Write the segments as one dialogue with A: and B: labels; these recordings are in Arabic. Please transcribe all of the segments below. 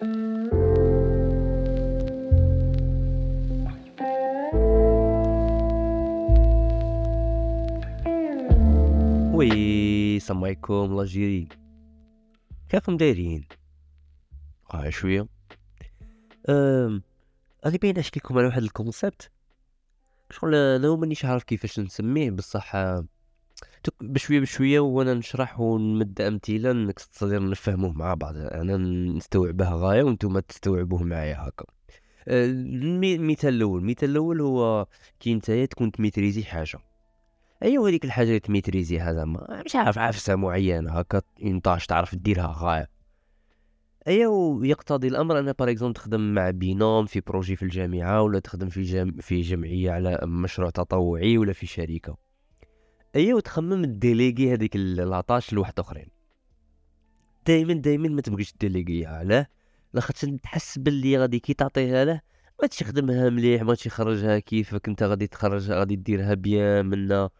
A: oui السلام عليكم الله جيري كيفكم دايرين ها شوية أم... غادي باين نحكي لكم على واحد ال concept شغل أنا مانيش عارف كيفاش نسميه بصح بشوية بشوية وأنا نشرح ونمد أمثلة نقدر نفهموه مع بعض. أنا نستوعبه غاية وأنتم تستوعبوه معايا هكا. المي- المثال الأول. المثال الأول هو كي نتايا تكون ت maîtriser حاجة. ايوا هذيك الحاجة اللي ت maîtriser ها زعما مش عارف عفسة معينة هكا une tâche تعرف ديرها غاية. ايوا يقتضي الأمر أن par exemple تخدم مع binôme في projet في الجامعة ولا تخدم في جم... في جمعية على مشروع تطوعي ولا في شركة. ايوا تخمم الديليغي هذيك la tâche لواحد آخرين. دائما دائما ما تبغيش déléguer ها علاه. لاخاطش تحس باللي غادي كي تعطيها له ما تخدمها مليح ما تخرجها كيفك انت غادي تخرجها غادي ديرها bien منا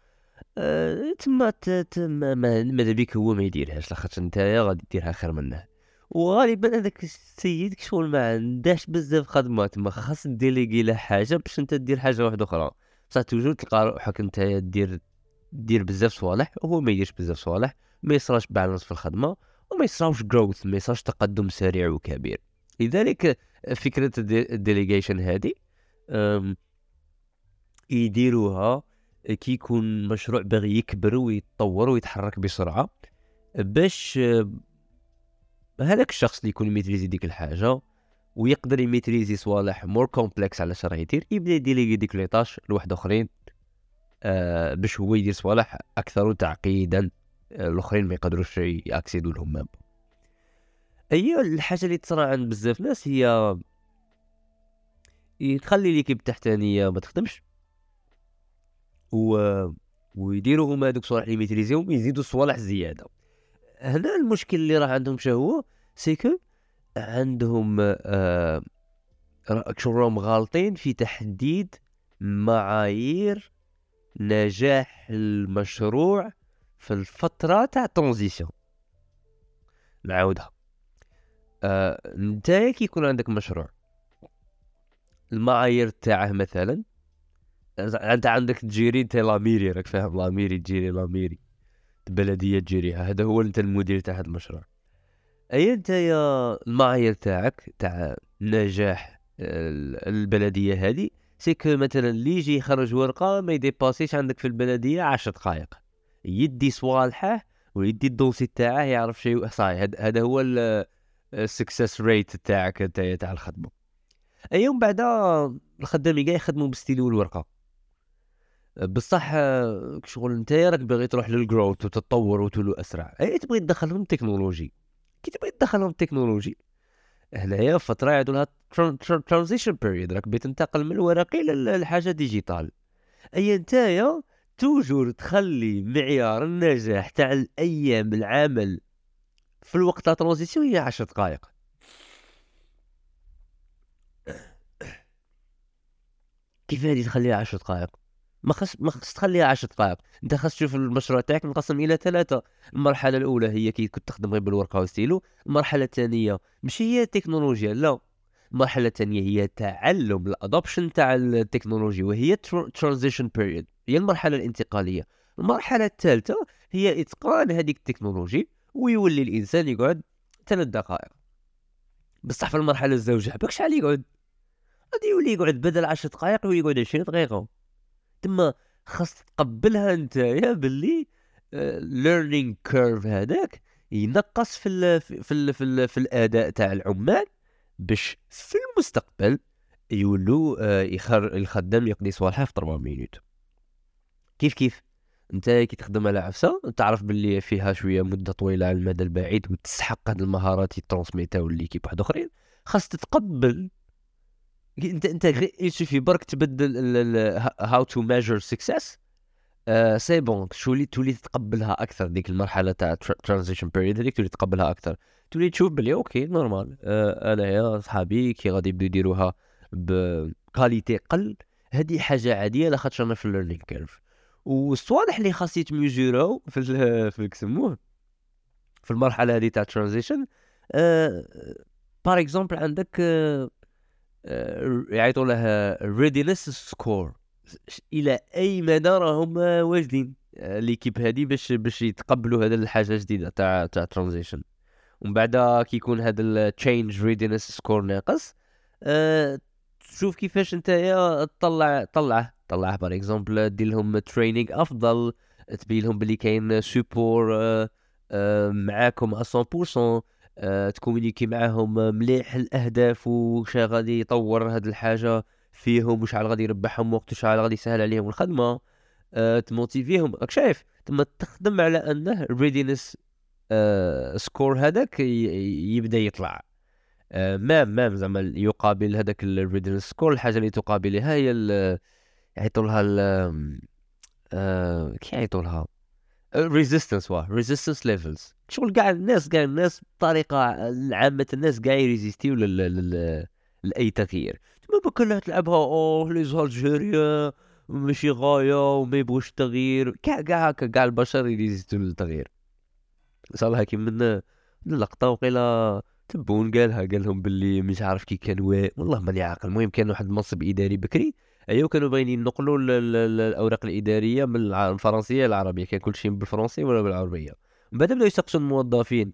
A: أه تما تما ما ماذا بيك هو ما يديرهاش لاخاطش نتايا غادي ديرها خير منه. وغالبا هذاك السيد شغل ما عندهاش بزاف خدمات تما خاص déléguer له حاجة باش انت دير حاجة واحدة أخرى. بصح toujours تلقى روحك نتايا دير دير بزاف صوالح وهو ما يديرش بزاف صوالح ما يصراش balance في الخدمة وما يصراوش growth ما يصراش تقدم سريع وكبير. لذلك فكرة ال delegation هذه يديروها كي يكون مشروع باغي يكبر ويتطور ويتحرك بسرعة باش هذاك الشخص اللي يكون maîtriser ديك الحاجة ويقدر ي maîtriser صوالح more complex على راه يدير يبدأ ي déléguer ديك les tâches لواحد أخرين. باش هو يدير صوالح أكثر تعقيدا آه الأخرين ما يقدروش ياكسيدوا لهم. اي الحاجة اللي تصرى عند بزاف ناس هي تخلي ليكيب التحتانيه ما تخدمش. و ويديروا هما هذوك الصوالح اللي ميتريزيهم يزيدوا صوالح زيادة. هنا المشكل اللي راه عندهم شهو سيكو عندهم آه راهم غالطين في تحديد معايير نجاح المشروع في الفترة تاع ترانزيسيون نعاودها. آه نتايا كي يكون عندك مشروع. المعايير تاعه مثلا أنت عندك تجيري انت لاميري راك فاهم لاميري تجيري لاميري. البلديه تجيريها هذا هو أنت المدير تاع هذا المشروع. اي انت يا المعايير تاعك تاع نجاح ال- البلدية هذه سيك مثلا اللي يجي يخرج ورقة ما ي dépasser ش عندك في البلدية عشر دقائق يدي صوالحه ويدي ال dossier تاعه يعرف شيء صحيح هذا- هو ال success rate تاعك تاع الخدمة. أي ومن بعد الخدام كاع يخدموا بستيل والورقه بصح شغل أنت راك باغي تروح لل growth وتتطور وتولو أسرع. أي تبغي تدخلهم تكنولوجي؟ كي تبغي تدخلهم تكنولوجي هنايا فتره يعدوا لها transition period راك بغيت تنتقل من الورقي للحاجه digital أي نتايا toujours تخلي معيار النجاح تاع الأيام العمل في الوقت تاع transition هي 10 دقائق. كيف هذه تخليها 10 دقائق؟ ما خص ما خص تخليها 10 دقائق. أنت خص تشوف المشروع تاعك منقسم إلى ثلاثة. المرحلة الأولى هي كي كنت تخدم غير بالورقه وستيلو المرحلة الثانية مش هي التكنولوجيا لا. المرحلة الثانية هي تعلم ال adoption تاع التكنولوجيا وهي transition period هي المرحلة الانتقالية. المرحلة الثالثة هي إتقان هذيك التكنولوجي ويولي الإنسان يقعد ثلاث دقائق. بصح في المرحلة الزوجيه عباك شحال يقعد. غادي يولي يقعد بدل 10 دقائق يولي يقعد 20 دقيقة. تما خاص تقبلها نتايا باللي learning curve هذاك ينقص في ال في ال في, ال في الأداء تاع العمال باش في المستقبل يولوا آه، الخدام يقضي صوالحه في 3 minutes. كيف كيف؟ انت كي تخدم على عفسة تعرف باللي فيها شوية مدة طويلة على المدى البعيد وتسحق هاد المهارات ي transmettre او l'équipe واحد أخرين. خاص تتقبل انت انت il suffit برك تبدل how to measure success c'est bon تولي تولي تتقبلها أكثر ديك المرحلة تاع transition period هذيك تولي تتقبلها أكثر. تولي تشوف بلي okay normal آه انايا صحابي كي غادي يبداو يديروها ب qualité أقل هذه حاجة عادية لاخاطش أنا في ال learning curve والصوالح اللي خاص يت measure و في في كسموه في المرحلة هذه تاع transition آه par exemple عندك آه، يعيطوا لها readiness score إلى اي مدى راهم واجدين؟ آه، l'équipe هادي باش باش يتقبلوا هذا الحاجة جديدة تاع تاع transition ومن بعد كي يكون هذا ال change readiness score ناقص. أه تشوف كيفاش انت تطلع طلعه. طلعه par exemple دير لهم training أفضل. تبين لهم بلي كاين support معاكم 100% أه ت communiquer معاهم مليح الأهداف وش غادي يطور هاد الحاجة فيهم وشحال غادي يربحهم وقت وشحال غادي يسهل عليهم الخدمة. أه ت motiver هم راك شايف تما تخدم على أنه ال readiness score هذاك يبدأ يطلع. أه même même زعما يقابل هذاك ال readiness score الحاجة اللي تقابلها هي يعيطوا لها كي يعيطوا لها؟ resistance واه resistance levels شغل كاع الناس كاع الناس بطريقة عامة الناس كاع يريزيستيو لأي تغيير. تما كلها تلعبها أوه les Algériens ماشي غاية وما يبغوش التغيير كاع كاع هكا كاع البشر يريزيستو للتغيير. صالها كي من اللقطه وقيلا تبون قالها قال لهم باللي مش عارف كي كان والله ماني عاقل. المهم كان واحد المنصب إداري بكري. ايوا كانوا باغيين ينقلوا الأوراق الإدارية من الفرنسية للعربية. كان كل شيء بالفرنسيه ولا بالعربية. بعد بداو يسقسوا الموظفين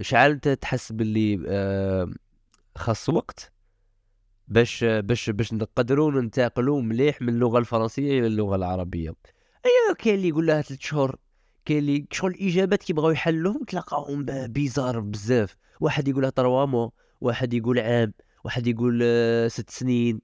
A: شحال أنت تحس باللي أه خاص وقت؟ باش باش باش نقدروا ننتقلوا مليح من اللغة الفرنسية إلى اللغة العربية. ايوا كاين اللي يقول لها ثلاث شهور كاين اللي شغل الإجابات كيبغاو يحلوهم تلقاهم بيزار بزاف. واحد يقولها تروا مو واحد يقول عام واحد يقول آه، ست سنين.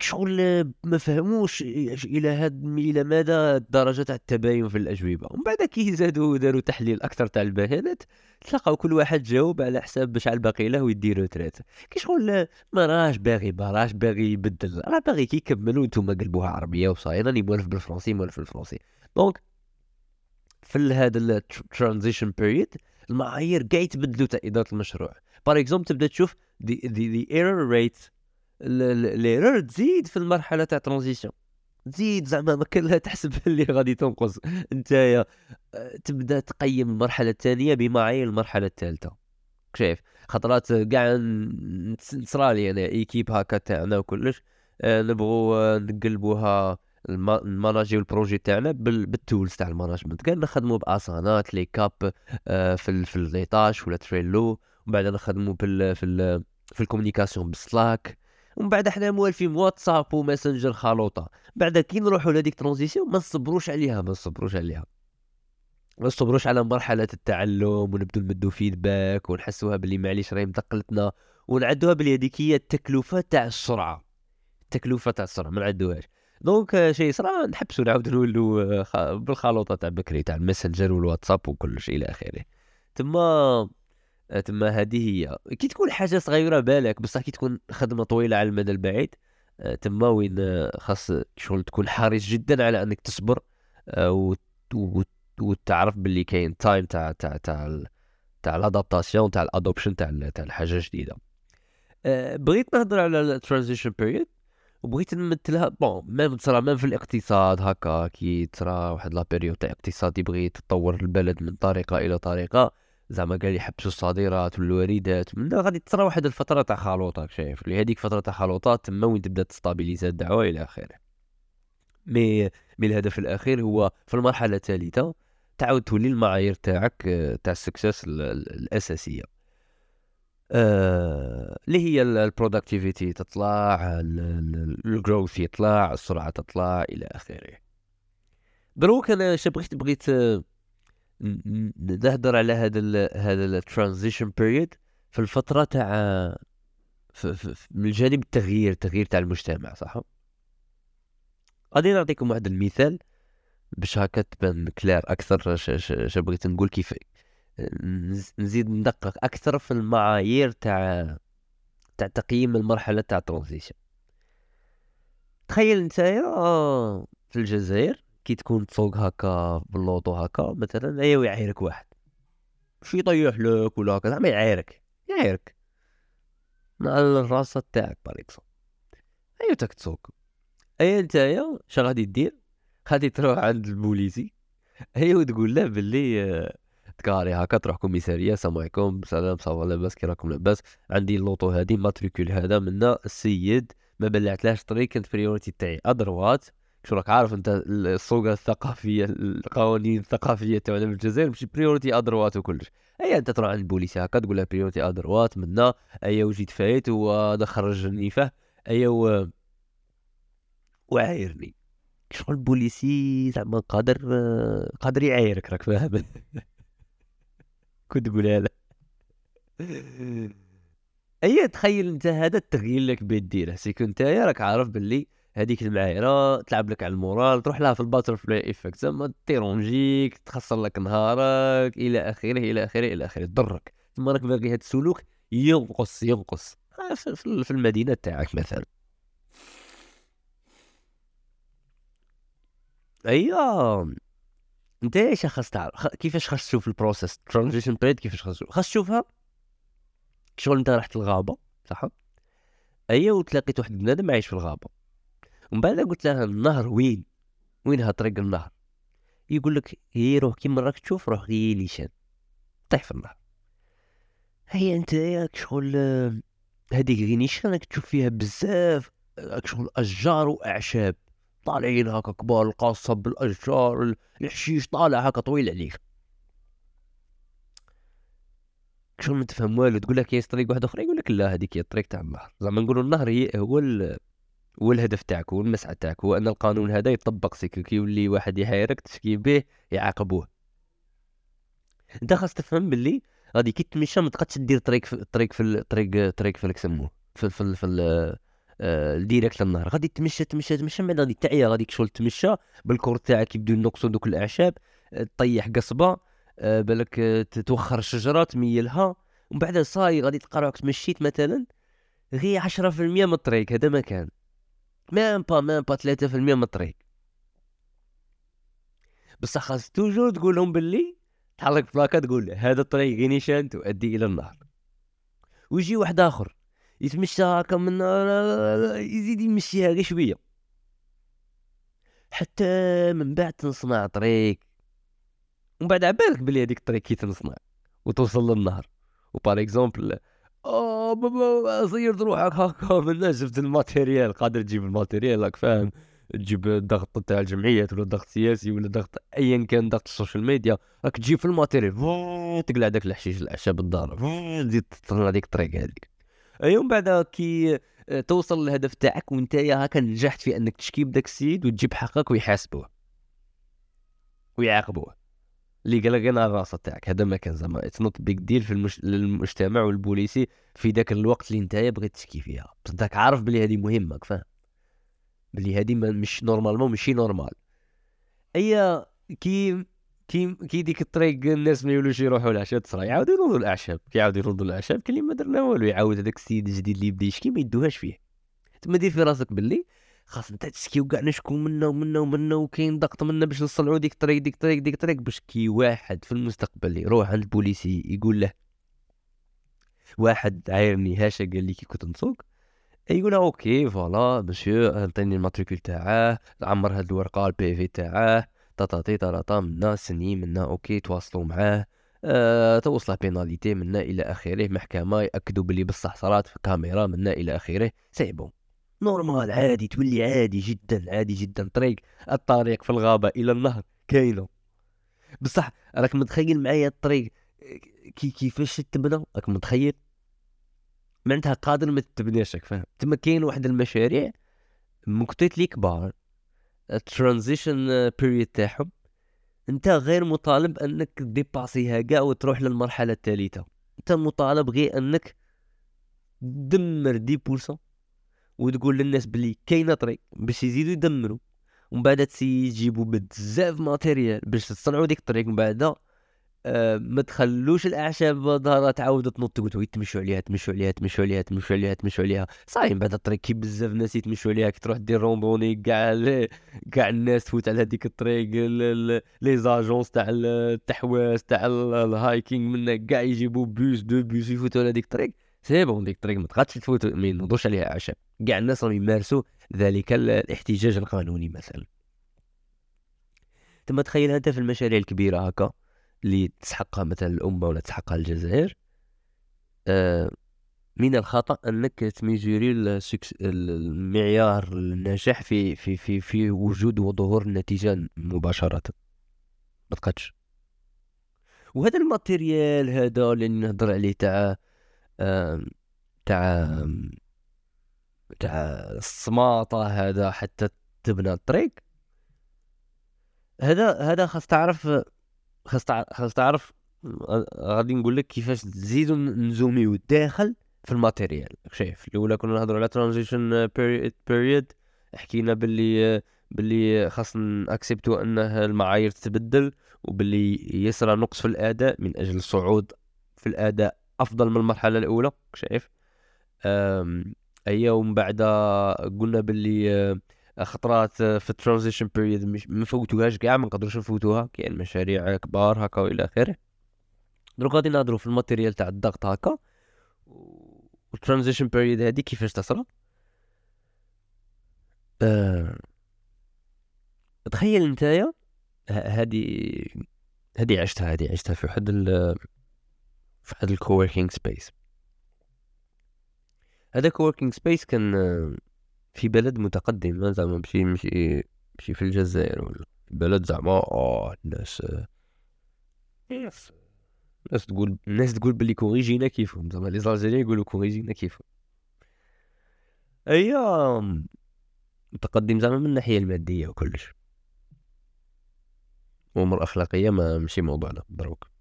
A: شغل ما فهموش إلى هاد إلى مدى درجة تاع التباين في الأجوبة. ومن بعد كي زادوا داروا تحليل أكثر تاع البيانات تلقاو كل واحد جاوب على حساب شحال باقي له ويدير retraite كي شغل ما راهش باغي ما راهش باغي يبدل راه باغي كي يكمل وأنتم قلبوها عربية وصاير راني مولف بالفرنسي مولف بالفرنسي. donc في هذا ال transition period المعايير كاع يتبدلوا تاع إدارة المشروع. par exemple تبدا تشوف des des error rate l'erreur تزيد في المرحلة تاع transition تزيد زعما ما كان لها تحسب اللي غادي تنقص. انت آه، تبدا تقيم المرحلة الثانية بمعايير المرحلة الثالثه شايف خطرات كاع نصرالي أنا équipe هكا تاعنا وكلش آه، نبغوا آه، نقلبوها ال manager ال projet تاعنا بال tools تاع ال management. كان نخدموا ب Asana ClickUp في في ولا Trello. ومن بعد نخدموا في في ال communication ب Slack. ومن بعد حنا موالفين واتساب وماسنجر خلوطة. بعد كي نروحوا لهذيك transition ما نصبروش عليها ما نصبروش عليها. ما نصبروش على مرحلة التعلم ونبدو نمدو feedback ونحسوها باللي معليش راهي مثقلتنا ونعدوها باللي هذيك هي التكلفة تاع السرعة. التكلفة تاع السرعة ما نعدوهاش. donc شيء صرا نحبسوا نعاودوا نولوا بالخلوطة تاع بكري تاع الماسنجر والواتساب وكل شيء إلى آخره. تما تما هذه هي. كي تكون حاجة صغيرة بالك بصح كي تكون خدمة طويلة على المدى البعيد آه، تما وين آه، خاص شغل تكون حريص جدا على أنك تصبر آه، وتعرف باللي كاين time تاع تاع تاع تاع ال adaptation تاع ال adoption تاع تاع الحاجة جديدة. بغيت نهضر على ال transition period وبغيت نمثلها bon même تصرا même في الاقتصاد هكا كي ترى واحد la période تاع اقتصاد يبغي تطور البلد من طريقة إلى طريقة. زعما قال يحبسوا الصادرات والواردات من غادي تصرى واحد الفترة تاع خلوطات شايف. اللي هذيك فترة تاع خلوطات تما وين تبدا تستابيليزا الدعوة إلى آخره. مي مي الهدف الأخير هو في المرحلة الثالثة تعاود تولي المعايير تاعك تاع ال success الأساسية. آه، اللي هي ال productivity تطلع ال growth يطلع السرعة تطلع إلى آخره. دروك أنا بغيت بغيت نهضر على هذا هذا ال transition period في الفترة تاع من الجانب التغيير التغيير تاع المجتمع صح؟ غادي نعطيكم واحد المثال باش هكا تبان clair أكثر اش بغيت نقول كيف نزيد ندقق أكثر في المعايير تاع تاع تقييم المرحلة تاع ال transition تخيل نتايا في الجزائر كي تكون تسوق هكا باللوطو هكا مثلا ايوا يعايرك واحد. شي يطيح لك ولا هكا زعما يعايرك يعايرك. مع الراسة تاعك par exemple ايوا تاك تسوق. ايا نتايا شا غادي دير؟ غادي تروح عند البوليسي. ايوا تقول له باللي تكاري هكا تروح كوميسارية السلام عليكم سلام ça va لاباس كي راكم لاباس؟ عندي اللوطو هادي matricule هذا منا السيد ما بلعتلاش طريق كانت priorité تاعي. à droite شو راك عارف انت السوق الثقافية القوانين الثقافية تاعنا في الجزائر ماشي priorité à droite وكلش. أي أنت تروح عند البوليس هكا تقول له priorité à droite منا ايا وجيت فايت وهذا خرجني فيه ايا و... وعايرني. شغل البوليسي زعما قادر قادر يعايرك راك فاهم؟ كنت تقولها له أي تخيل أنت هذا التغيير اللي بغيت ديره؟ سيكون نتايا راك عارف باللي هذيك المعايرة تلعب لك على ال moral تروح لها في ال butterfly effect زعما تديرونجيك تخسر لك نهارك إلى آخره إلى آخره إلى آخره تضرك. ثم راك باغي هذا السلوك ينقص ينقص. في المدينة تاعك مثلا. ايوا أنت إيش خاص تعرف كيفاش خاص تشوف ال process؟ transition period كيفاش خاص تشوف؟ خاص تشوفها. شغل أنت رحت الغابة صح؟ ايوا وتلاقيت واحد بنادم عايش في الغابة. ومن بعد قلت لها النهر وين؟ وين طريق النهر؟ يقول لك هي روح كيما راك تشوف روح غير نيشان. طيح في النهر. هي انت ياك شغل هذيك غير نيشان راك تشوف فيها بزاف شغل أشجار وأعشاب. طالعين هكا كبار القصب بالاشجار الحشيش طالع هكا طويل عليك. شغل ما تفهم والو تقول لك ياس طريق واحد أخرى؟ يقول لك لا هذيك هي الطريق تاع النهر. زعما نقولوا النهر هي هو ال... هو الهدف تاعك هو المسعى تاعك هو أن القانون هذا يطبق سيك كي يولي واحد يعايرك تشكي به يعاقبوه. أنت خاص تفهم باللي غادي كي تمشى ما تقدش دير طريق في الطريق في الطريق طريق في سموه في في, في آه، direct للنهر غادي تمشى تمشى تمشى من بعد غادي تعيا غادي شغل تمشى بال corps تاعك يبدو ينقصوا دوك الأعشاب آه، طيح قصبة آه، بالك توخر الشجره تميلها ومن بعد صاي غادي تلقى روحك تمشيت مثلا غير 10% من الطريق. هذا ما كان. même pas même pas 3% من الطريق. بصح خاص toujours تقول لهم باللي تحرك بلاكا تقول هذا الطريق نيشان تؤدي إلى النهر. ويجي واحد آخر يتمشى هكا من يزيد يمشيها غير شوية. حتى من بعد تنصنع طريق. ومن بعد عبالك بلي هذيك الطريق كي تنصنع وتوصل للنهر. و par exemple بابا صيرت روحك هكا من جبت ال matériel. قادر تجيب الماتيريال راك فاهم. تجيب الضغط تاع الجمعيات ولا ضغط سياسي ولا ضغط ايا كان ضغط ال social media راك تجيب في ال matériel. تقلع داك الحشيش الأعشاب الدار. تزيد تصنع هذيك الطريق هذيك. يوم بعد كي آه، توصل للهدف تاعك وانت هكا نجحت في أنك تشكي بداك السيد وتجيب حقك ويحاسبوه. ويعاقبوه. اللي قال لك أنا الراسة تاعك. هذا ما كان زعما. it's not big deal في المش... المجتمع والبوليسي في ذاك الوقت اللي انت بغيت تشكي فيها. انت عارف بلي هذه مهمة فاهم بلي هذه مش normalement ماشي normal أي كي كي كي ديك الطريق الناس ما يولوش يروحوا العشاء تصرا. يعاودوا ينوضوا الأعشاب. كي يعاودوا ينوضوا الأعشاب اللي ما درنا والو. يعاود هذاك السيد الجديد اللي يبدأ يشكي ما يدوهاش فيه. تما دير في راسك باللي خاص انت تشكي وكاع نشكو منا ومنا ومنا وكاين ضغط منا باش نصنعوا ديك الطريق ديك الطريق ديك الطريق باش كي واحد في المستقبل يروح عند البوليسي يقول له واحد عايرني هاشا قال لي كي كنت نسوق؟ يقول OK voilà monsieur عطيني ال matricule تاعه عمر هاد الورقة ال PV تاعه طاطاطي طاطا منا سني منا OK تواصلوا معاه أه توصل pénalité منا إلى آخره محكمة ياكدوا بلي بصح صارت في كاميرا منا إلى آخره c'est bon. normal عادي تولي عادي جدا عادي جدا. طريق الطريق في الغابة إلى النهر كاينة. بصح راك متخيل معايا الطريق كي كيفاش تبنى؟ راك متخيل؟ معناتها قادر ما تبناش فاهم. تما كاين واحد المشاريع مكتيت لي كبار. ال transition period تاعهم. انت غير مطالب انك ديباسيها كاع وتروح للمرحلة الثالثه انت مطالب غير انك دمر dix pour cent وتقول للناس بلي كاينة طريق باش يزيدوا يدمروا ومن بعد تجيبوا بزاف matériel باش تصنعوا ديك الطريق. من بعد آه، ما تخلوش الأعشاب ظهرها تعاود تنط تقول تمشوا عليها تمشوا عليها تمشوا عليها تمشوا عليها تمشوا عليها. صاي من بعد الطريق كي بزاف ناس يتمشوا عليها كي تروح دير randonnée كاع كاع الناس تفوت على هذيك الطريق les agences تاع التحواس تاع ال hiking من كاع يجيبوا bus deux bus يفوتوا على هذيك الطريق. c'est bon ديك الطريق ما تقدش تفوت ما ينوضوش عليها أعشاب. كاع الناس راهم يمارسوا ذلك الاحتجاج القانوني مثلا. تما تخيل انت في المشاريع الكبيرة هكا اللي تسحقها مثلا الأمة ولا تسحقها الجزائر آه من الخطأ أنك تميزوري ال succès- المعيار النجاح في في في في وجود وظهور النتيجه مباشرة. ما تقدش وهذا ال matériel هذا اللي نهضر عليه تاع آم، تاع تاع السماطه هذا حتى تبنى الطريق. هذا هذا خاص تعرف خاص خاص تعرف غادي نقول لك كيفاش تزيدو نزوميو الداخل في ال matériel. شايف الأولى كنا نهضروا على transition period حكينا باللي باللي خاص نأكسبتو أنه المعايير تتبدل وباللي يصرى نقص في الأداء من أجل الصعود في الأداء أفضل من المرحلة الأولى. شايف؟ اي ومن بعد قلنا باللي آه، خطرات آه، في ال transition period مش ما فوتوهاش كاع ما نقدروش نفوتوها كاين مشاريع كبار هكا وإلى آخره. دروك غادي نهضروا في ال matériel تاع الضغط هكا. وال transition period هذه كيفاش تصرى آه... تخيل نتايا هذه هذه عشتها هذه عشتها في واحد ال في واحد ال coworking space هذا coworking space كان آه، في بلد متقدم زعما ماشي ماشي ماشي في الجزائر ولا بلد زعما آه الناس آه، الناس تقول الناس تقول بلي كون غي جينا كيفهم زعما les Algériens يقولوا كون غي جينا كيفهم. هي متقدم زعما من الناحية المادية وكلش. الأمور الاخلاقيه ما ماشي موضوعنا دروك.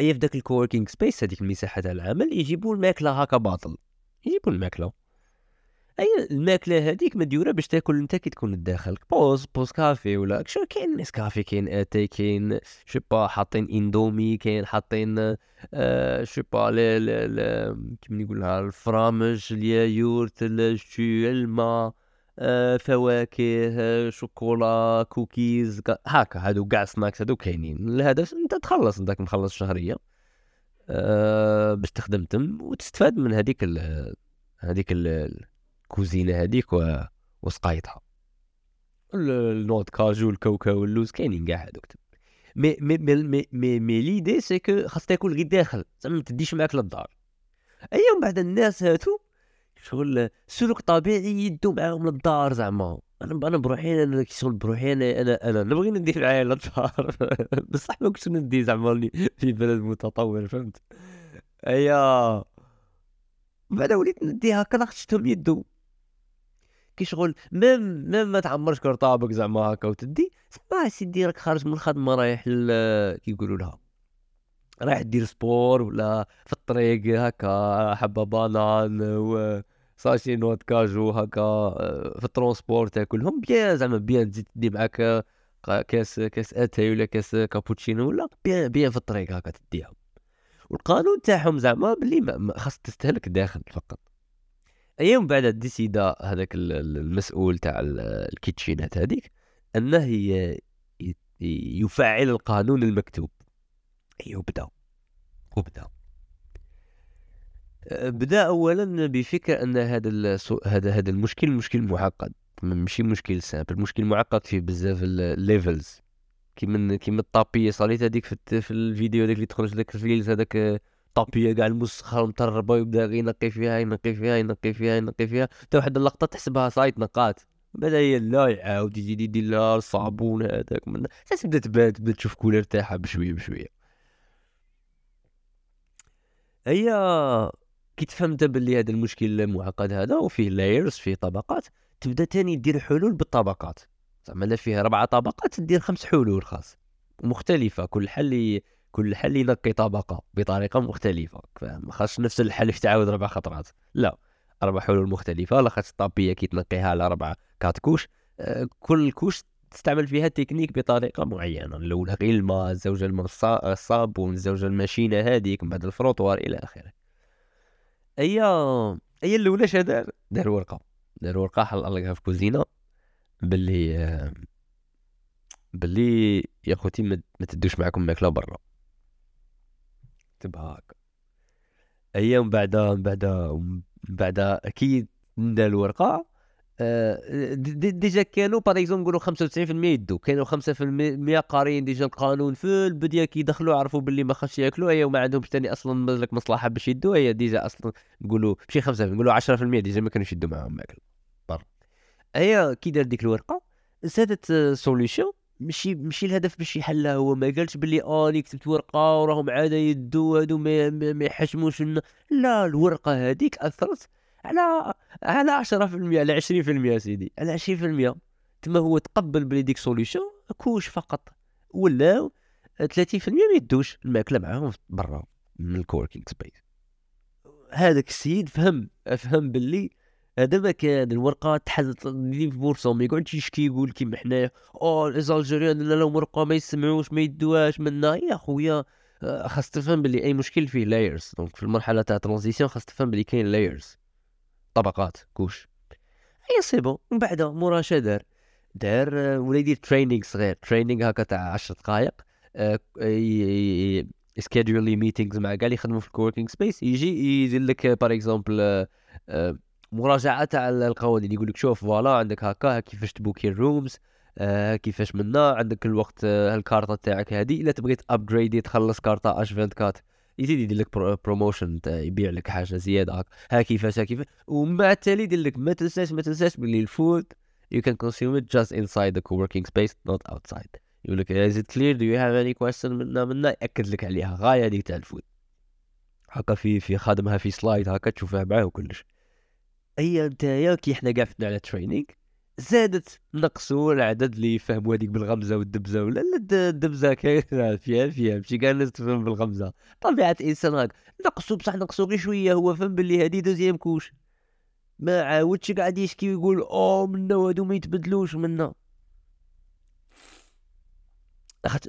A: أي في داك ال coworking space هذيك المساحة تاع العمل يجيبوا الماكلة هكا باطل. يجيبوا الماكلة. أي الماكلة هذيك مديوره باش تاكل أنت كي تكون داخل pause pause café ولا شو كاين؟ نسكافي كاين اتاي كاين je sais pas حاطين إندومي كاين حاطين آه je sais pas كيما نقولها الفرامج اليايورت الشو الماء. آه فواكه آه، شوكولا كوكيز كا- هاكا هادو كاع snacks هادو كاينين. الهدف انت تخلص انت مخلص شهرية آه باش تخدم تم وتستفاد من هذيك هذيك ال- الكوزينة هذيك. وسقايتها ال- ال nuts كاجو الكاوكاو اللوز كاينين كاع هذوك مي مي مي مي مي, ليدي سي كو خاص تاكل غير داخل زعما ما تديش معاك للدار. أيا من بعد الناس هاتو شغل سلوك طبيعي يدو معاهم للدار زعما. أنا أنا بروحي أنا شغل بروحي أنا أنا أنا نبغي ندي معايا للدار. بصح ما كنتش ندي زعما في بلد متطور فهمت؟ أيا. بعد وليت ندي هكا خشتهم يدو كي شغل même même ما تعمرش كرطابك زعما هكا وتدي زعما سيدي راك خارج من الخدمة رايح لل كي يقولوا لها. رايح دير sport ولا في الطريق هكا حبة banane و sachet nuts كاجو هكا آه، في ال transport تاكلهم bien زعما bien تزيد تدي معاك آه، كاس كاس اتاي ولا كاس كابوتشينو ولا bien bien في الطريق هكا تديها والقانون تاعهم زعما بلي خاص تستهلك داخل فقط. أيا من بعد décida هذاك ال- ال- المسؤول تاع ال- ال kitchen ات هذيك أنه يفعل القانون المكتوب. أيوه بدا وبدأ. أه، بدأ اولا بفكرة أن هذا السو- هذا هذا المشكل مشكل معقد. ماشي مشكل simple مشكل معقد فيه بزاف ال levels كيما كيما الطابية صاريت هذيك في, في الفيديو هذاك اللي تخرج لك ال reels هذاك طابية كاع موسخة متربة ويبدأ غير ينقي فيها ينقي فيها ينقي فيها ينقي فيها. حتى واحد اللقطة تحسبها ça y est تنقات بدا هي لا يعاود يزيد يدير لها الصابون هذاك. من تبدأ تبان تبدأ تشوف couleur تاعها بشوية بشوية. هي كي تفهم انت باللي هذا المشكل المعقد هذا وفيه layers فيه طبقات. تبدا تاني دير حلول بالطبقات. زعما لا فيه ربعة طبقات دير خمس حلول خاص. مختلفة كل حل كل حل ينقي طبقة بطريقة مختلفة. فاهم؟ ما خاصش نفس الحل يتعاود ربع خطرات. لا أربع حلول مختلفة لاخاطش الطابية كي تنقيها على ربع quatre couches. آه، كل couche تستعمل فيها تكنيك بطريقة معينة الأولى غير الماء الزوجة الماء الصا- الصابون الزوجة الماشينة هذيك من بعد ال frottoir إلى آخره. هي هي الأولى شا دار دار ورقة. دار ورقة علقها في كوزينة. باللي باللي يا خوتي ما تدوش معاكم ماكلة برا. كتبها هكا هي من بعد من من كي دار الورقة déjà كانوا par exemple نقولوا 95% يدو كانوا 5% قاريين déjà القانون في البداية كيدخلوا عرفوا باللي ما خاصش ياكلوا. هي وما عندهمش ثاني أصلا لك مصلحة باش يدوا. هي déjà أصلا نقولوا ماشي 5% نقولوا 10% déjà ما كانوش يدوا معاهم ماكل برا. هي كي دار ديك الورقة زادت solution ماشي ماشي الهدف باش يحلها هو. ما قالش باللي آه أنا كتبت ورقة وراهم عاد يدوا هادو ما يحشموش لا الورقة هذيك أثرت على على 10% على 20% سيدي على 20% تما هو تقبل بلي ديك solution couche فقط ولا 30% ما يدوش الماكلة معاهم برا من ال co-working space هذاك السيد فهم فهم باللي هذا ما كان الورقة تحدث لي في بورصة ما يقعدش يشكي يقول كيما حنايا oh les Algériens لا لهم ورقة ما يسمعوش ما يدوهاش منا. يا خويا خاص تفهم باللي أي مشكل فيه layers donc في المرحلة تاع transition خاص تفهم باللي كاين layers طبقات couches. هي c'est bon من بعد مورا دار. دار آه، ولا يدير training صغير. training هكا تاع 10 دقائق schedule ي meetings مع كاع اللي يخدموا في ال co-working space يجي يدير لك par exemple مراجعة تاع القوانين. يقول لك شوف voilà عندك هكا كيفاش ت book ي ال rooms آه كيفاش منا عندك الوقت آه الكارطه تاعك هذه إلا تبغي upgrade ي تخلص كارطة H 24 يزيد يدير لك promotion يبيع لك حاجة زيادة ها كيفاش ها كيفاش ومن بعد التالي يدير لك ما تنساش ما تنساش باللي ال food you can consume it just inside the co-working space not outside. يقول لك is it clear? Do you have any question منا منا يأكد لك عليها. غاية هذيك تاع ال food هكا في في خادمها في slide هكا تشوفها معاه وكلش. اي نتايا كي حنا قاعد على training زادت نقصوا العدد اللي يفهموا هذيك بالغمزة والدبزة ولا لا الدبزة كاينة فيها فيها ماشي كاع الناس تفهم بالغمزة. طبيعة الإنسان هاك نقصوا بصح نقصوا غير شوية هو فهم باللي هذه deuxième couche. ما عاودش قاعد يشكي ويقول أو منا وهادو ما يتبدلوش منا.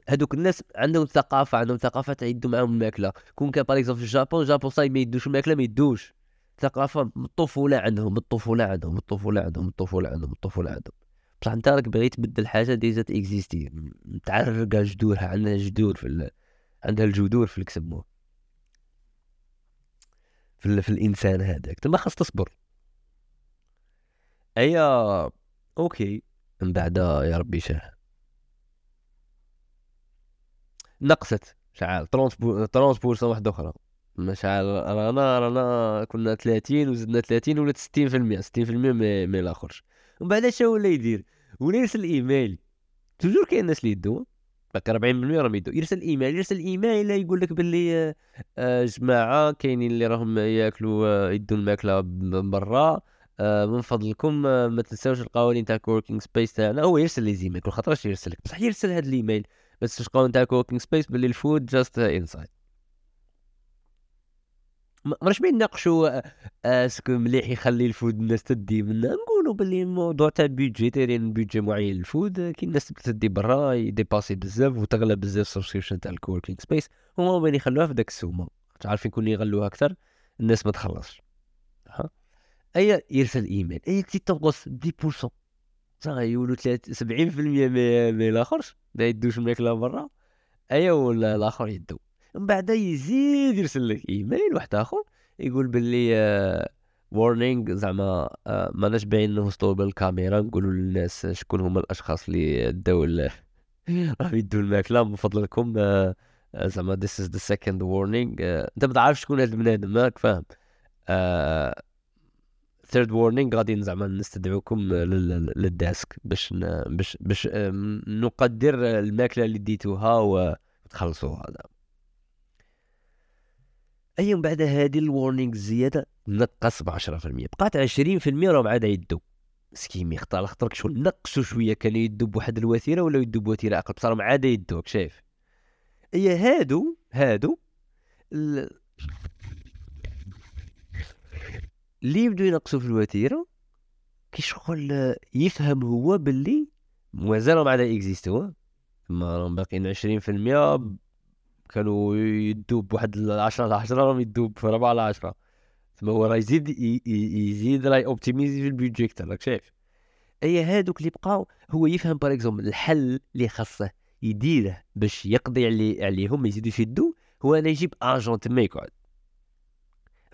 A: هذوك الناس عندهم ثقافة عندهم ثقافة تعيدوا معاهم الماكلة. كون كان باغ في الجابون جابون صاي ما يدوش الماكلة ما يدوش. ثقافه الطفوله عندهم الطفوله عندهم الطفوله عندهم الطفوله عندهم الطفوله عندهم. بصح أنت راك بغيت تبدل حاجة ديجا تاكزيستي تعرف كاع جذورها عندها جذور في ال... عندها الجذور في الكسموه في, ال... في الإنسان هذاك. تما خاص تصبر. أيا OK. من بعد يا ربي شاه. نقصت. شعال. 30 pour cent واحدة أخرى. شحال رانا رانا كنا 30 وزدنا 30 ولات 60% 60% مي مي لاخرش ومن بعد اش ولا يدير؟ ولا يرسل email. toujours كاين الناس اللي يدوا. باقي 40% راهم يدوا. يرسل إيميل يرسل إيميل يقول لك باللي آه جماعة كاينين اللي راهم ياكلوا آه يدوا الماكلة برا. آه من فضلكم آه ما تنساوش القوانين تاع ال coworking space تاعنا. هو يرسل les emails كل خطره يرسل لك بصح يرسل هذا الايميل بس القوانين تاع ال coworking space باللي ال food just inside ماش بين ناقشوا est-ce que مليح يخلي ال food الناس تدي منه نقولوا باللي الموضوع تاع budget دايرين budget معين لل food كي الناس تدي برا يديباسي بزاف وتغلى بزاف subscription تاع ال coworking space هما بين يخلوها في داك السومه عارفين كون يغلوها أكثر؟ الناس ما تخلصش. ها أي يرسل إيميل. أي تي تنقص 10% صافي يولوا 70% mais الاخرش ما يدوش الماكله برا. ايا ولا الآخر يدو. من بعد يزيد يرسل لك إيميل واحد آخر يقول باللي warning زعما آه، ماناش باين نوصلوا بالكاميرا نقولوا للناس شكون هما الأشخاص اللي داو راهم يدوا الماكلة. من فضلكم آه، آه، زعما this is the second warning. أنت ما تعرفش شكون هذا البنادم ماك فاهم third warning غادي زعما نستدعوكم لل desk باش باش باش نقدر الماكلة اللي ديتوها وتخلصوها هذا اي من بعد هذه ال warning الزياده نقص ب 10% بقات 20% راهم عاد يدو مسكين يخطر على خاطرك شغل نقصوا شوية كانوا يدوا بواحد الوتيره ولا يدوا بوتيره أقل بصح راهم عاد يدوك شايف؟ اي هادو هادو اللي يبدو ينقصوا في الوتيره كي شغل يفهم هو باللي مازال عاد existe و ما راهم باقيين 20% كانوا يدو ب بواحد 10 على 10 راهم يدو ب في 4 على 10 تما هو راه يزيد يزيد راه optimisé في ال budget راك شايف؟ أي هادوك اللي بقاو هو يفهم par exemple الحل اللي خاصه يديره باش يقضي علي عليهم ما يزيدوش يدو هو أنا يجيب اجون تما يقعد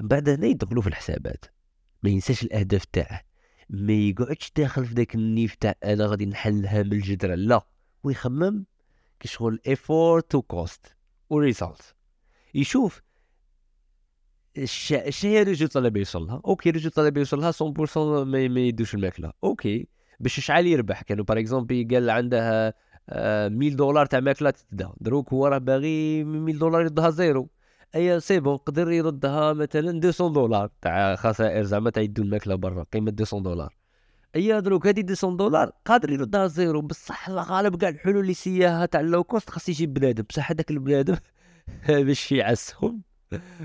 A: من بعد هنا يدخلوا في الحسابات. ما ينساش الأهداف تاعه. ما يقعدش داخل في ذاك النيف تاع أنا غادي نحلها من الجدرة لا. ويخمم كي شغل effort و cost و result يشوف الشيء هي ال résultat اللي بيوصل لها okay ال résultat اللي بيوصل لها 100% ما, ما يدوش الماكلة. okay باش شحال يربح؟ كانوا par exemple قال عندها 1000 آه، دولار تاع ماكلة تتدا دروك هو راه باغي 1000 دولار يردها zéro. اي c'est bon قدر يردها مثلا 200 دولار تاع خسائر زعما تاع يدو الماكلة برا قيمة 200 دولار. اي دروك هادي 200 دولار قادر يردها zéro بصح الغالب كاع الحلول اللي سياها تاع ال low cost خاص يجيب بنادم بصح هذاك البنادم باش يعسهم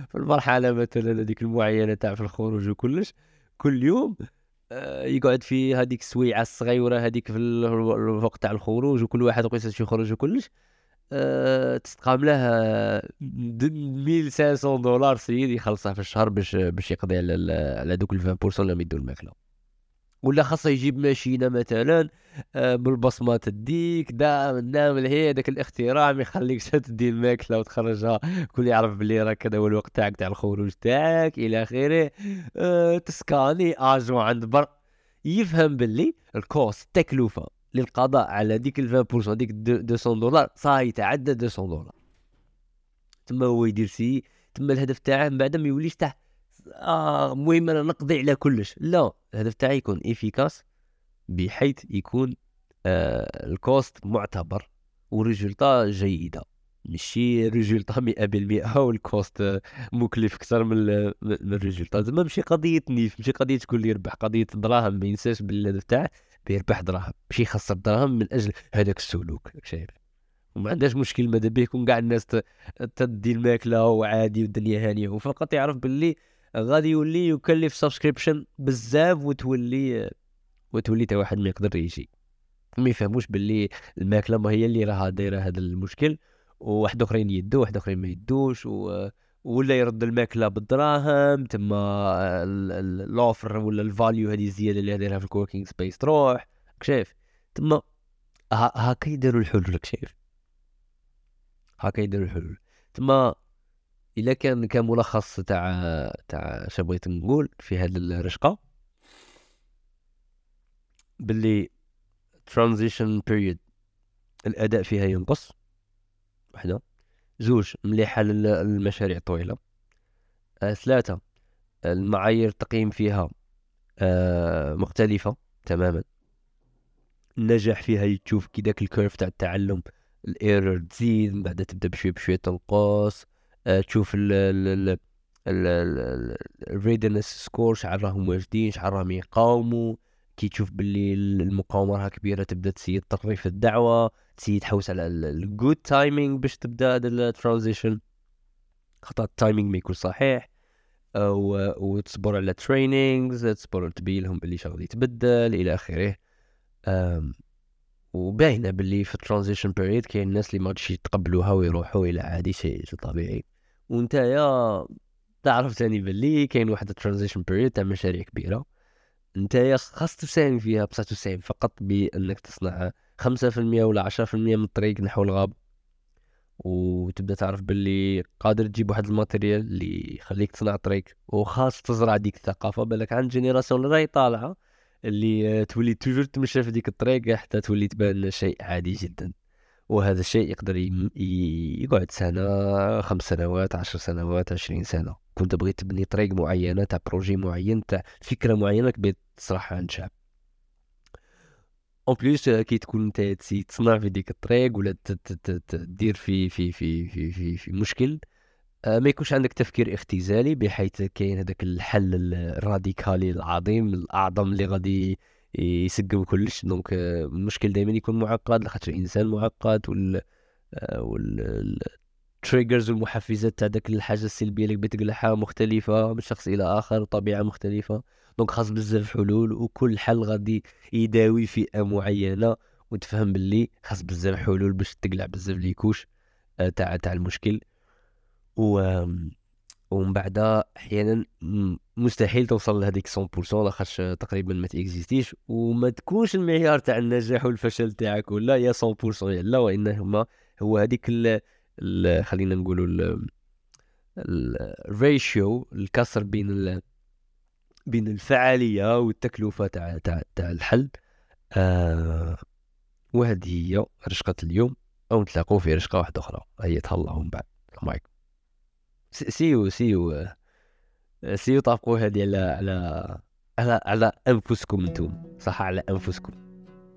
A: في المرحلة مثلا هذيك المعينة تاع في الخروج وكلش كل يوم آه، يقعد في هذيك السويعه الصغيره هذيك في الوقت تاع الخروج وكل واحد يقيس يخرج وكلش أه تستقام له 1500 دولار سيد يخلصها في الشهر باش باش يقضي على على دوك ال 20% اللي يدو الماكلة. ولا خاصه يجيب ماشينه مثلا آه، بالبصمات تديك دا نعمل هي داك الاختراع ما يخليكش تدي الماكلة وتخرجها. كل يعرف بلي راه كذا هو الوقت تاعك تاع الخروج تاعك إلى آخره. أه تسكاني agent. يفهم باللي ال cost التكلفه للقضاء على ديك ال 20% ديك 200 دولار. صاي يتعدى 200 دولار. تما هو يدير سي تما الهدف تاعه من بعد ما يوليش تاع آه المهم أنا نقضي على كلش. لا الهدف تاعي يكون efficace بحيث يكون آه ال cost معتبر و résultat جيدة. ماشي résultat 100% وال cost مكلف أكثر من من زعما ماشي قضية نيف ماشي قضية تقول لي يربح. قضية دراهم ما ينساش باللي الهدف تاعه بيربح دراهم. ماشي يخسر دراهم من أجل هذاك السلوك شايف؟ وما عندهاش مشكل ماذا به يكون كاع الناس تدي الماكلة وعادي والدنيا هانية. وفقط يعرف باللي غادي يولي يكلف subscription بزاف وتولي وتولي تا واحد ما يقدر يجي. ما يفهموش باللي الماكلة ما هي اللي راها دايرة هذا المشكل وواحد أخرين يدو واحد أخرين ما يدوش و... ولا يرد الماكلة بالدراهم تما ال offer ولا ال value هذه الزيادة اللي دايرها في ال coworking space تروح. شايف؟ تما هكا يديروا الحلول شايف؟ هكا يديروا الحلول. تما الا كان كملخص تاع تاع اش بغيت نقول في هذه الرشقة. باللي transition period الأداء فيها ينقص. وحدة. زوج مليحة للمشاريع الطويلة. آه ثلاثة المعايير التقييم فيها آه مختلفة تماما. النجاح فيها تشوف كي داك ال curve تاع التعلم ال error تزيد من بعد تبدأ بشوية بشوية تنقص. تشوف ال ال readiness score شحال راهم واجدين شحال راهم يقاوموا. كي تشوف باللي المقاومة راها كبيرة تبدأ تسيد تطريف الدعوة تسيد تحوس على ال good timing باش تبدأ ال transition خطأ ال timing ما يكون صحيح. وتصبر على trainings تصبر تبين لهم باللي شغل يتبدل إلى آخره. وباينة باللي في ال transition period كاين الناس اللي ما يتقبلوها ويروحوا إلى عادي شيء طبيعي. وانتايا تعرف ثاني باللي كاين واحد ال transition period تاع مشاريع كبيرة. نتايا خاص تساهم فيها بصح تساهم فقط بأنك تصنع خمسة في المية ولا عشرة في المية من الطريق نحو الغابة. وتبدأ تعرف باللي قادر تجيب واحد ال matériel اللي يخليك تصنع طريق وخاص تزرع ديك الثقافة بالك عند génération اللي راهي طالعة اللي تولي toujours تمشى في ديك الطريق حتى تولي تبان شيء عادي جدا. وهذا الشيء يقدر يقعد سنة خمس سنوات عشر سنوات عشرين سنة. كنت تبغي تبني طريق معينة تاع projet معين تاع فكرة معينة كي بغيت تطرحها عند شعب. en plus كي تكون انت تصنع في ديك الطريق ولا تدير في في في في في, في مشكل آه، ما يكونش عندك تفكير اختزالي بحيث كاين هذاك الحل الراديكالي العظيم الأعظم اللي غادي يسقم كلش donc آه، المشكل دائما يكون معقد لخاطر الإنسان معقد وال آه، وال triggers والمحفزات تاع داك الحاجة السلبية اللي بتقلعها مختلفة من شخص إلى آخر طبيعة مختلفة. donc خاص بزاف حلول وكل حل غادي يداوي فئة معينة. وتفهم باللي خاص بزاف حلول باش تقلع بزاف les couches آه، تاع تاع المشكل. و ومن بعد أحيانا مستحيل توصل لهذيك 100% لاخاطش تقريبا ما تإكزيستيش وما تكونش المعيار تاع النجاح والفشل تاعك ولا يا 100% لا وانما هو هذيك خلينا نقولوا الريشيو الكسر بين بين الفعالية والتكلفة تاع تاع تاع الحل آه وهذه هي رشقة اليوم أو نتلاقوا في رشقة واحدة أخرى. هي تهلاو من بعد. السلام سيو سيو سيو طابقوا هذه على على على على أنفسكم أنتم صح؟ على أنفسكم.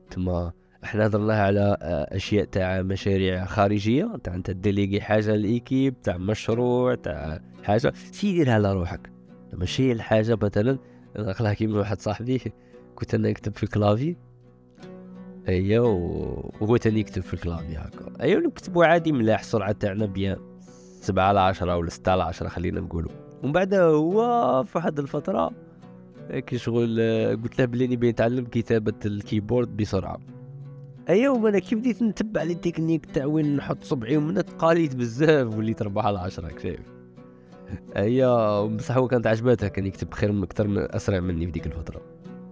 A: تما إحنا هضرنا على آه، أشياء تاع مشاريع خارجية تاع أنت ديليغي حاجة للإيكيب تاع مشروع تاع حاجة. سي ديرها على روحك. ماشي الحاجة مثلا نقلها كيما واحد صاحبي كنت أنا نكتب في كلافي ايا وهو تاني يكتب في الكلافي هكا. ايا نكتبو عادي ملاح السرعه تاعنا بيان. سبعة على عشرة ولا ستة على عشرة خلينا نقولو ومن بعد هو في واحد الفترة كي شغل قلت له بلي نبي نتعلم كتابة ال keyboard بسرعة. ايا وأنا كي بديت نتبع les techniques تاع وين نحط صبعي؟ ومن تقاليت بزاف وليت أربعة على عشرة شايف هي بصح هو كانت عجباتها كان يكتب خير أكثر من أسرع مني في ديك الفترة.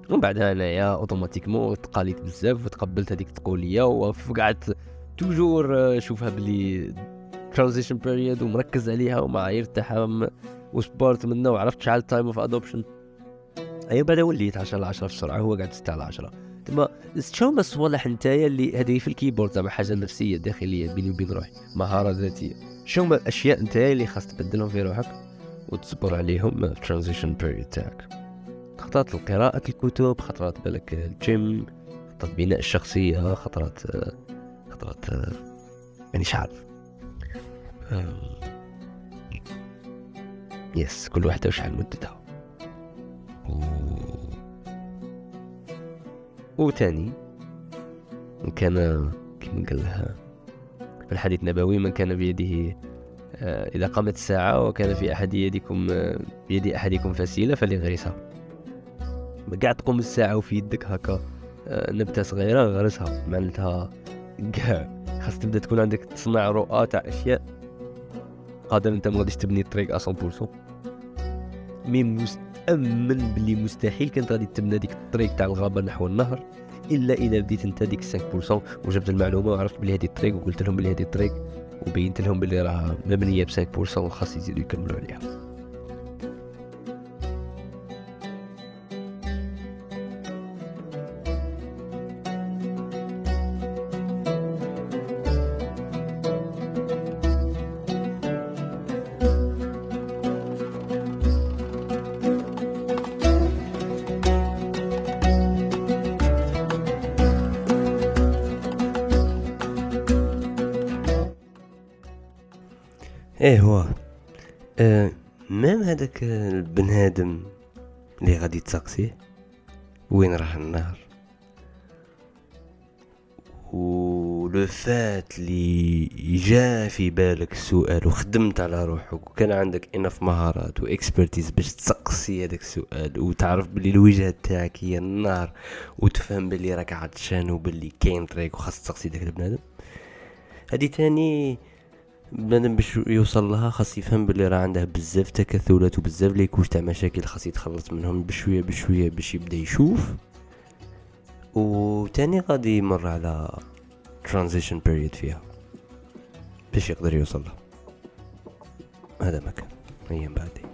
A: ومن بعدها أنايا automatiquement تقاليت بزاف وتقبلت هذيك التقولية وقعدت toujours شوفها بلي transition period ومركز عليها ومعايير تاعها و support منه وعرفت شحال time of adoption اي بعد وليت 10 على 10 بسرعة هو قاعد 6 على 10 تما شو الصوالح نتايا اللي هذه في ال keyboard زعما حاجة نفسية داخلية بيني وبين روحي مهارة ذاتية. شو هما الاشياء نتايا اللي خاص تبدلهم في روحك وتصبر عليهم ال transition period تاعك. خطرات قراءة الكتب خطرات بالك الجيم خطرات بناء الشخصية خطرات خطرات يعني عارف يس كل واحدة وشحال مدتها و... وتاني كان كما قال لها في الحديث النبوي من كان بيده آه، إذا قامت الساعة وكان في أحد يدكم آه، بيد أحدكم فسيلة فليغرسها. قاعد تقوم الساعة وفي يدك هكا آه، نبتة صغيرة غرسها. معناتها كاع خاص تبدأ تكون عندك تصنع رؤى تاع أشياء. قادر أنت ما غاديش تبني الطريق 100% مي مستأمن بلي مستحيل كانت غادي تبنى ديك الطريق تاع الغابة نحو النهر إلا اذا بديت أنت ديك 5% وجبت المعلومة وعرفت بلي هذه الطريق وقلت لهم بلي هذه الطريق وبينت لهم بلي راه مبنية ب 5% وخاص يزيدوا يكملوا عليها. تسقسيه وين راه النهر؟ ولو فات اللي جا في بالك السؤال وخدمت على روحك وكان عندك enough مهارات و expertise باش تسقسي هذاك السؤال وتعرف بلي الوجهة تاعك هي النهر وتفهم بلي راك عطشان وبلي كاين طريق وخاص تسقسي داك البنادم. هادي تاني بنادم باش يوصل لها خاص يفهم بلي راه عنده بزاف تكتلات وبزاف les couches تاع مشاكل خاص يتخلص منهم بشوية بشوية باش يبدأ يشوف. وتاني غادي يمر على transition period فيها باش يقدر يوصل لها. هذا مكان أيام بعدين